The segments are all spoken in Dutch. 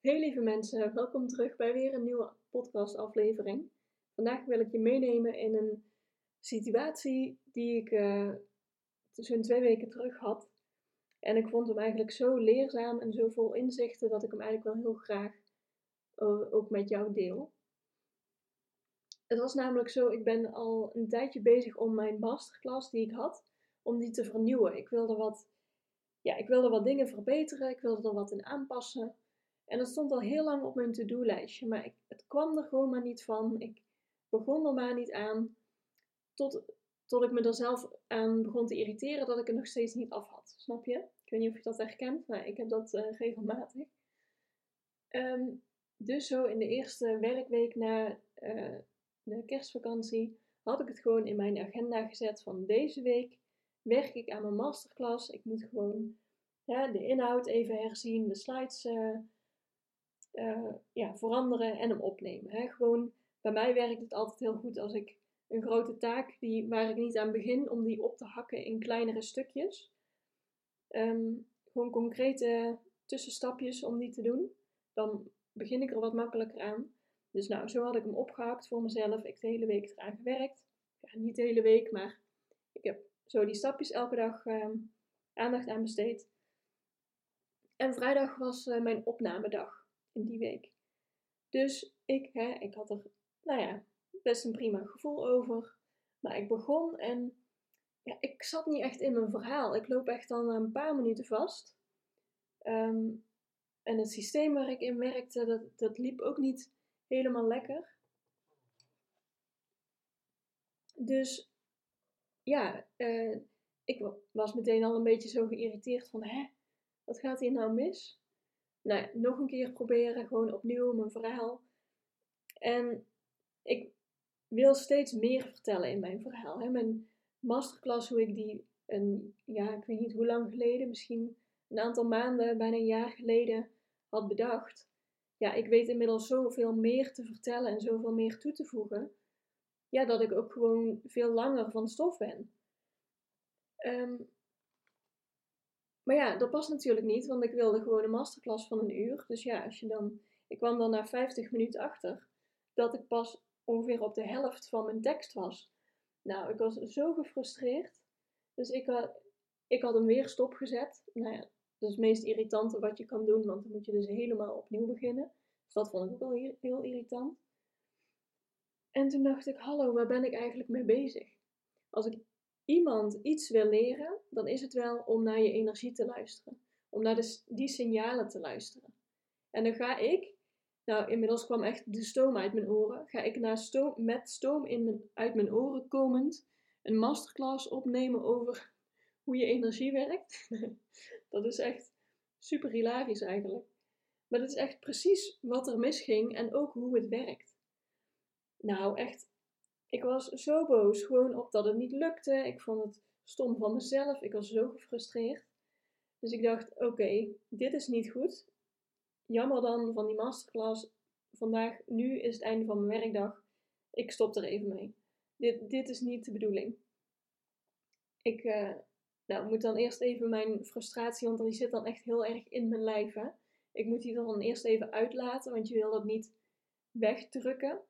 Hey lieve mensen, welkom terug bij weer een nieuwe podcastaflevering. Vandaag wil ik je meenemen in een situatie die ik uh, twee weken terug had. En ik vond hem eigenlijk zo leerzaam en zo vol inzichten dat ik hem eigenlijk wel heel graag uh, ook met jou deel. Het was namelijk zo, ik ben al een tijdje bezig om mijn masterclass die ik had, om die te vernieuwen. Ik wilde wat, ja, ik wilde wat dingen verbeteren, ik wilde er wat in aanpassen. En dat stond al heel lang op mijn to-do-lijstje, maar ik, het kwam er gewoon maar niet van. Ik begon er maar niet aan, tot, tot ik me er zelf aan begon te irriteren dat ik het nog steeds niet af had. Snap je? Ik weet niet of je dat herkent, maar ik heb dat uh, regelmatig. Um, dus zo in de eerste werkweek na uh, de kerstvakantie had ik het gewoon in mijn agenda gezet van deze week werk ik aan mijn masterclass. Ik moet gewoon ja, de inhoud even herzien, de slides uh, uh, ja, veranderen en hem opnemen. Hè. Gewoon, bij mij werkt het altijd heel goed als ik een grote taak die, waar ik niet aan begin, om die op te hakken in kleinere stukjes. Um, gewoon concrete tussenstapjes om die te doen. Dan begin ik er wat makkelijker aan. Dus nou, zo had ik hem opgehakt voor mezelf. Ik heb de hele week eraan gewerkt. Ja, niet de hele week, maar ik heb zo die stapjes elke dag uh, aandacht aan besteed. En vrijdag was uh, mijn opnamedag in die week. Dus ik, hè, ik had er, nou ja, best een prima gevoel over. Maar ik begon en ja, ik zat niet echt in mijn verhaal. Ik loop echt al een paar minuten vast. Um, en het systeem waar ik in werkte, dat, dat liep ook niet helemaal lekker. Dus ja, uh, ik was meteen al een beetje zo geïrriteerd van, hè, wat gaat hier nou mis? Nou, nog een keer proberen, gewoon opnieuw mijn verhaal. En ik wil steeds meer vertellen in mijn verhaal. Hè. Mijn masterclass, hoe ik die een, ja, ik weet niet hoe lang geleden, misschien een aantal maanden, bijna een jaar geleden, had bedacht. Ja, ik weet inmiddels zoveel meer te vertellen en zoveel meer toe te voegen. Ja, dat ik ook gewoon veel langer van stof ben. Um, maar ja, dat past natuurlijk niet, want ik wilde gewoon een masterclass van een uur. Dus ja, als je dan. Ik kwam dan na 50 minuten achter dat ik pas ongeveer op de helft van mijn tekst was. Nou, ik was zo gefrustreerd. Dus ik had, ik had hem weer stopgezet. Nou ja, dat is het meest irritante wat je kan doen, want dan moet je dus helemaal opnieuw beginnen. Dus dat vond ik ook wel heel irritant. En toen dacht ik, hallo, waar ben ik eigenlijk mee bezig? Als ik iemand iets wil leren, dan is het wel om naar je energie te luisteren. Om naar de, die signalen te luisteren. En dan ga ik, nou inmiddels kwam echt de stoom uit mijn oren, ga ik naar stoom, met stoom in mijn, uit mijn oren komend een masterclass opnemen over hoe je energie werkt. dat is echt super hilarisch eigenlijk. Maar dat is echt precies wat er misging en ook hoe het werkt. Nou, echt ik was zo boos gewoon op dat het niet lukte. Ik vond het stom van mezelf. Ik was zo gefrustreerd. Dus ik dacht: oké, dit is niet goed. Jammer dan van die masterclass. Vandaag, nu is het einde van mijn werkdag. Ik stop er even mee. Dit, dit is niet de bedoeling. Ik uh, nou, moet dan eerst even mijn frustratie, want die zit dan echt heel erg in mijn lijf. Hè? Ik moet die dan eerst even uitlaten, want je wil dat niet wegdrukken.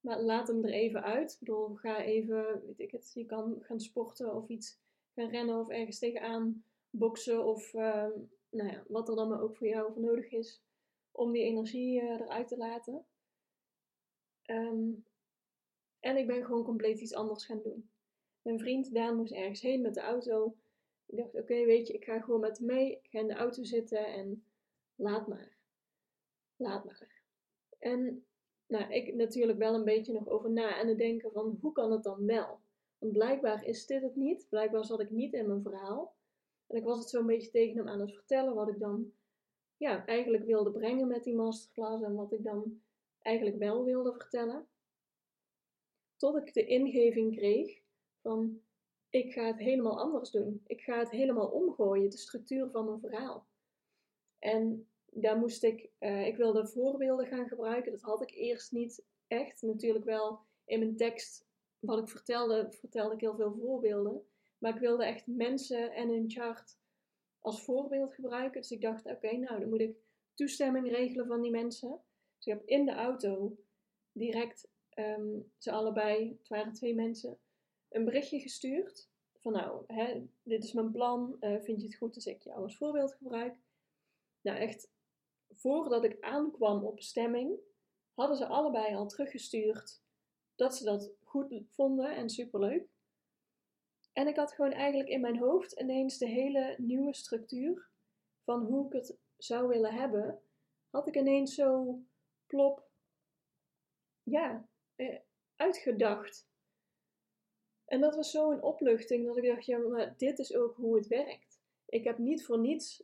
Maar laat hem er even uit. Ik bedoel, ga even, weet ik het, je kan gaan sporten of iets gaan rennen of ergens tegenaan boksen of uh, nou ja, wat er dan maar ook voor jou voor nodig is om die energie uh, eruit te laten. Um, en ik ben gewoon compleet iets anders gaan doen. Mijn vriend Daan moest ergens heen met de auto. Ik dacht, oké, weet je, ik ga gewoon met hem mee. Ik ga in de auto zitten en laat maar. Laat maar. En nou, ik natuurlijk wel een beetje nog over na en het denken van hoe kan het dan wel? Want blijkbaar is dit het niet. Blijkbaar zat ik niet in mijn verhaal. En ik was het zo'n beetje tegen hem aan het vertellen wat ik dan ja, eigenlijk wilde brengen met die masterclass en wat ik dan eigenlijk wel wilde vertellen. Tot ik de ingeving kreeg van ik ga het helemaal anders doen. Ik ga het helemaal omgooien, de structuur van mijn verhaal. En daar moest ik, uh, ik wilde voorbeelden gaan gebruiken. Dat had ik eerst niet echt. Natuurlijk wel in mijn tekst, wat ik vertelde, vertelde ik heel veel voorbeelden. Maar ik wilde echt mensen en hun chart als voorbeeld gebruiken. Dus ik dacht, oké, nou dan moet ik toestemming regelen van die mensen. Dus ik heb in de auto direct um, ze allebei, het waren twee mensen, een berichtje gestuurd. Van nou, hè, dit is mijn plan, uh, vind je het goed als ik jou als voorbeeld gebruik? Nou echt, voordat ik aankwam op bestemming, hadden ze allebei al teruggestuurd dat ze dat goed vonden en superleuk. En ik had gewoon eigenlijk in mijn hoofd ineens de hele nieuwe structuur van hoe ik het zou willen hebben, had ik ineens zo plop, ja, eh, uitgedacht. En dat was zo'n opluchting dat ik dacht, ja, maar dit is ook hoe het werkt. Ik heb niet voor niets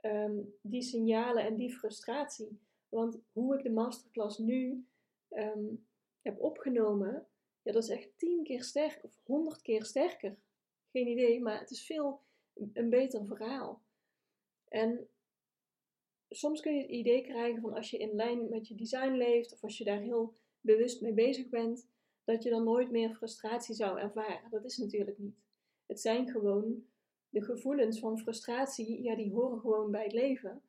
ehm, die signalen en die frustratie. Want hoe ik de masterclass nu ehm, heb opgenomen, ja, dat is echt tien keer sterker of honderd keer sterker. Geen idee, maar het is veel een beter verhaal. En soms kun je het idee krijgen van als je in lijn met je design leeft of als je daar heel bewust mee bezig bent, dat je dan nooit meer frustratie zou ervaren. Dat is natuurlijk niet. Het zijn gewoon de gevoelens van frustratie, ja, die horen gewoon bij het leven.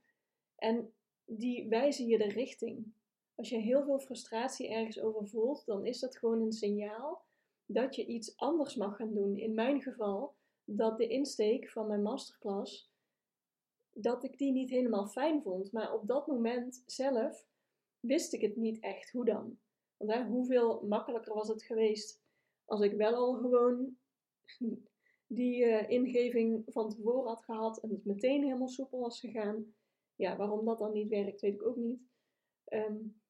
En die wijzen je de richting. Als je heel veel frustratie ergens over voelt, dan is dat gewoon een signaal dat je iets anders mag gaan doen. In mijn geval, dat de insteek van mijn masterclass, dat ik die niet helemaal fijn vond. Maar op dat moment zelf wist ik het niet echt. Hoe dan? Want hoeveel makkelijker was het geweest als ik wel al gewoon die uh, ingeving van tevoren had gehad en het meteen helemaal soepel was gegaan. Ja, waarom dat dan niet werkt, weet ik ook niet. Um,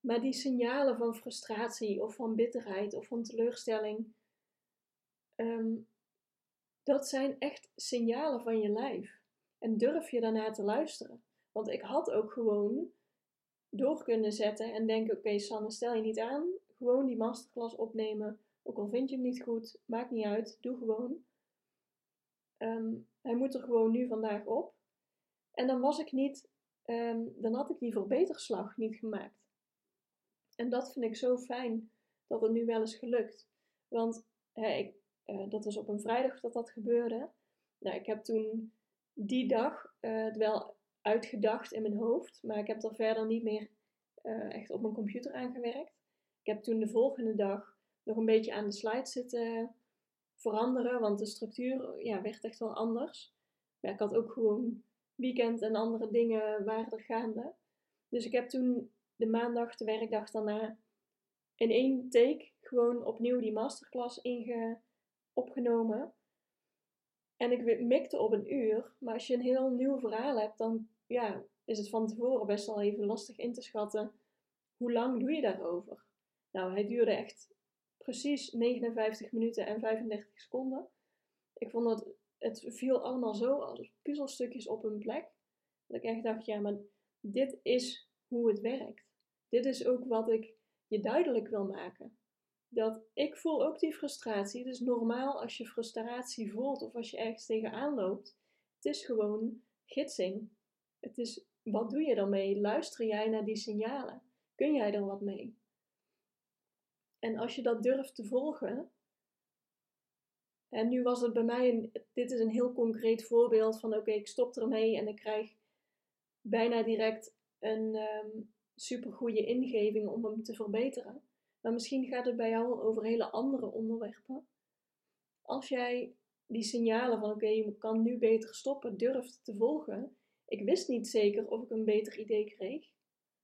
maar die signalen van frustratie of van bitterheid of van teleurstelling, um, dat zijn echt signalen van je lijf. En durf je daarna te luisteren? Want ik had ook gewoon door kunnen zetten en denken: oké, Sanne, stel je niet aan. Gewoon die masterclass opnemen. Ook al vind je hem niet goed, maakt niet uit, doe gewoon. Um, hij moet er gewoon nu vandaag op. En dan was ik niet, um, dan had ik die verbeterslag niet gemaakt. En dat vind ik zo fijn dat het nu wel is gelukt. Want ik, uh, dat was op een vrijdag dat dat gebeurde. Nou, ik heb toen die dag uh, het wel uitgedacht in mijn hoofd, maar ik heb er verder niet meer uh, echt op mijn computer aan gewerkt. Ik heb toen de volgende dag nog een beetje aan de slides zitten veranderen, want de structuur ja, werd echt wel anders. Maar ik had ook gewoon weekend en andere dingen waren gaande. Dus ik heb toen de maandag, de werkdag daarna, in één take gewoon opnieuw die masterclass opgenomen. En ik mikte op een uur, maar als je een heel nieuw verhaal hebt, dan ja, is het van tevoren best wel even lastig in te schatten. Hoe lang doe je daarover? Nou, hij duurde echt precies 59 minuten en 35 seconden. Ik vond dat het viel allemaal zo als puzzelstukjes op hun plek. Dat ik echt dacht, ja, maar dit is hoe het werkt. Dit is ook wat ik je duidelijk wil maken. Dat ik voel ook die frustratie. Het is normaal als je frustratie voelt of als je ergens tegenaan loopt. Het is gewoon gidsing. Het is, wat doe je daarmee? Luister jij naar die signalen? Kun jij er wat mee? En als je dat durft te volgen, en nu was het bij mij, een, dit is een heel concreet voorbeeld van oké, ik stop ermee en ik krijg bijna direct een um, supergoeie ingeving om hem te verbeteren. Maar misschien gaat het bij jou over hele andere onderwerpen. Als jij die signalen van oké, je kan nu beter stoppen, durft te volgen. Ik wist niet zeker of ik een beter idee kreeg.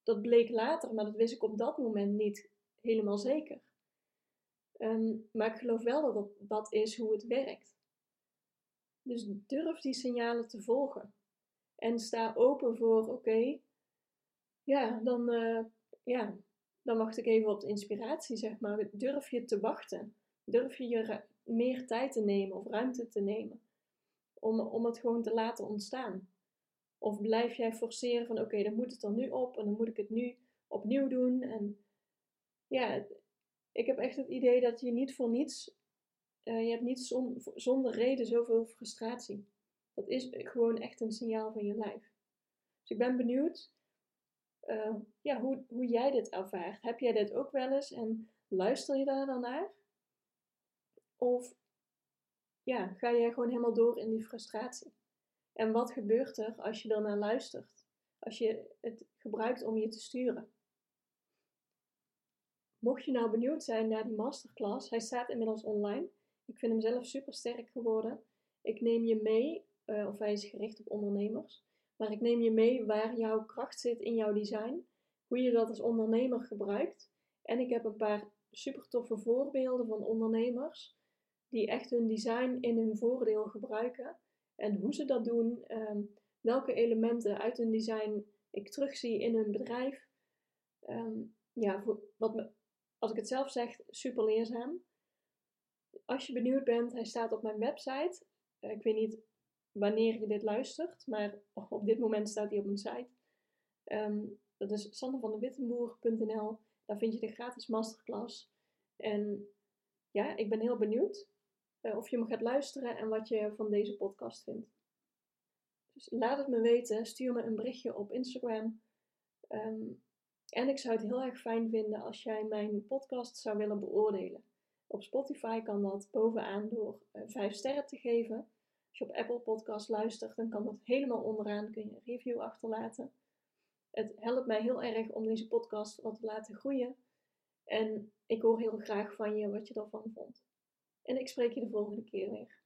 Dat bleek later, maar dat wist ik op dat moment niet helemaal zeker. Ehm, maar ik geloof wel dat dat is hoe het werkt. Dus durf die signalen te volgen. En sta open voor, oké, ja, dan, uh, ja, dan wacht ik even op de inspiratie, zeg maar. Durf je te wachten? Durf je je meer tijd te nemen of ruimte te nemen? Om, om het gewoon te laten ontstaan. Of blijf jij forceren van oké, dan moet het er nu op en dan moet ik het nu opnieuw doen. En ja, ik heb echt het idee dat je niet voor niets, uh, je hebt niet zonder reden zoveel frustratie. Dat is gewoon echt een signaal van je lijf. Dus ik ben benieuwd uh, ja, hoe, hoe jij dit ervaart. Heb jij dit ook wel eens en luister je daar dan naar? Of ja, ga jij gewoon helemaal door in die frustratie? En wat gebeurt er als je naar luistert? Als je het gebruikt om je te sturen? Mocht je nou benieuwd zijn naar die masterclass, hij staat inmiddels online. Ik vind hem zelf super sterk geworden. Ik neem je mee, uh, of hij is gericht op ondernemers, maar ik neem je mee waar jouw kracht zit in jouw design, hoe je dat als ondernemer gebruikt. En ik heb een paar super toffe voorbeelden van ondernemers die echt hun design in hun voordeel gebruiken. En hoe ze dat doen, ehm, welke elementen uit hun design ik terugzie in hun bedrijf. Ehm, ja, wat me, als ik het zelf zeg, super leerzaam. Als je benieuwd bent, hij staat op mijn website. Eh, ik weet niet wanneer je dit luistert, maar op dit moment staat hij op mijn site. Um, dat is sandervandewittenboer.nl. Daar vind je de gratis masterclass. En ja, ik ben heel benieuwd uh, of je me gaat luisteren en wat je van deze podcast vindt. Dus laat het me weten. Stuur me een berichtje op Instagram. Um, en ik zou het heel erg fijn vinden als jij mijn podcast zou willen beoordelen. Op Spotify kan dat bovenaan door uh, eh, 5 sterren te geven. Als je op Apple Podcast luistert, dan kan dat helemaal onderaan. Kun je een review achterlaten. Het helpt mij heel erg om deze podcast wat te laten groeien. En ik hoor heel graag van je wat je ervan vond. En ik spreek je de volgende keer weer.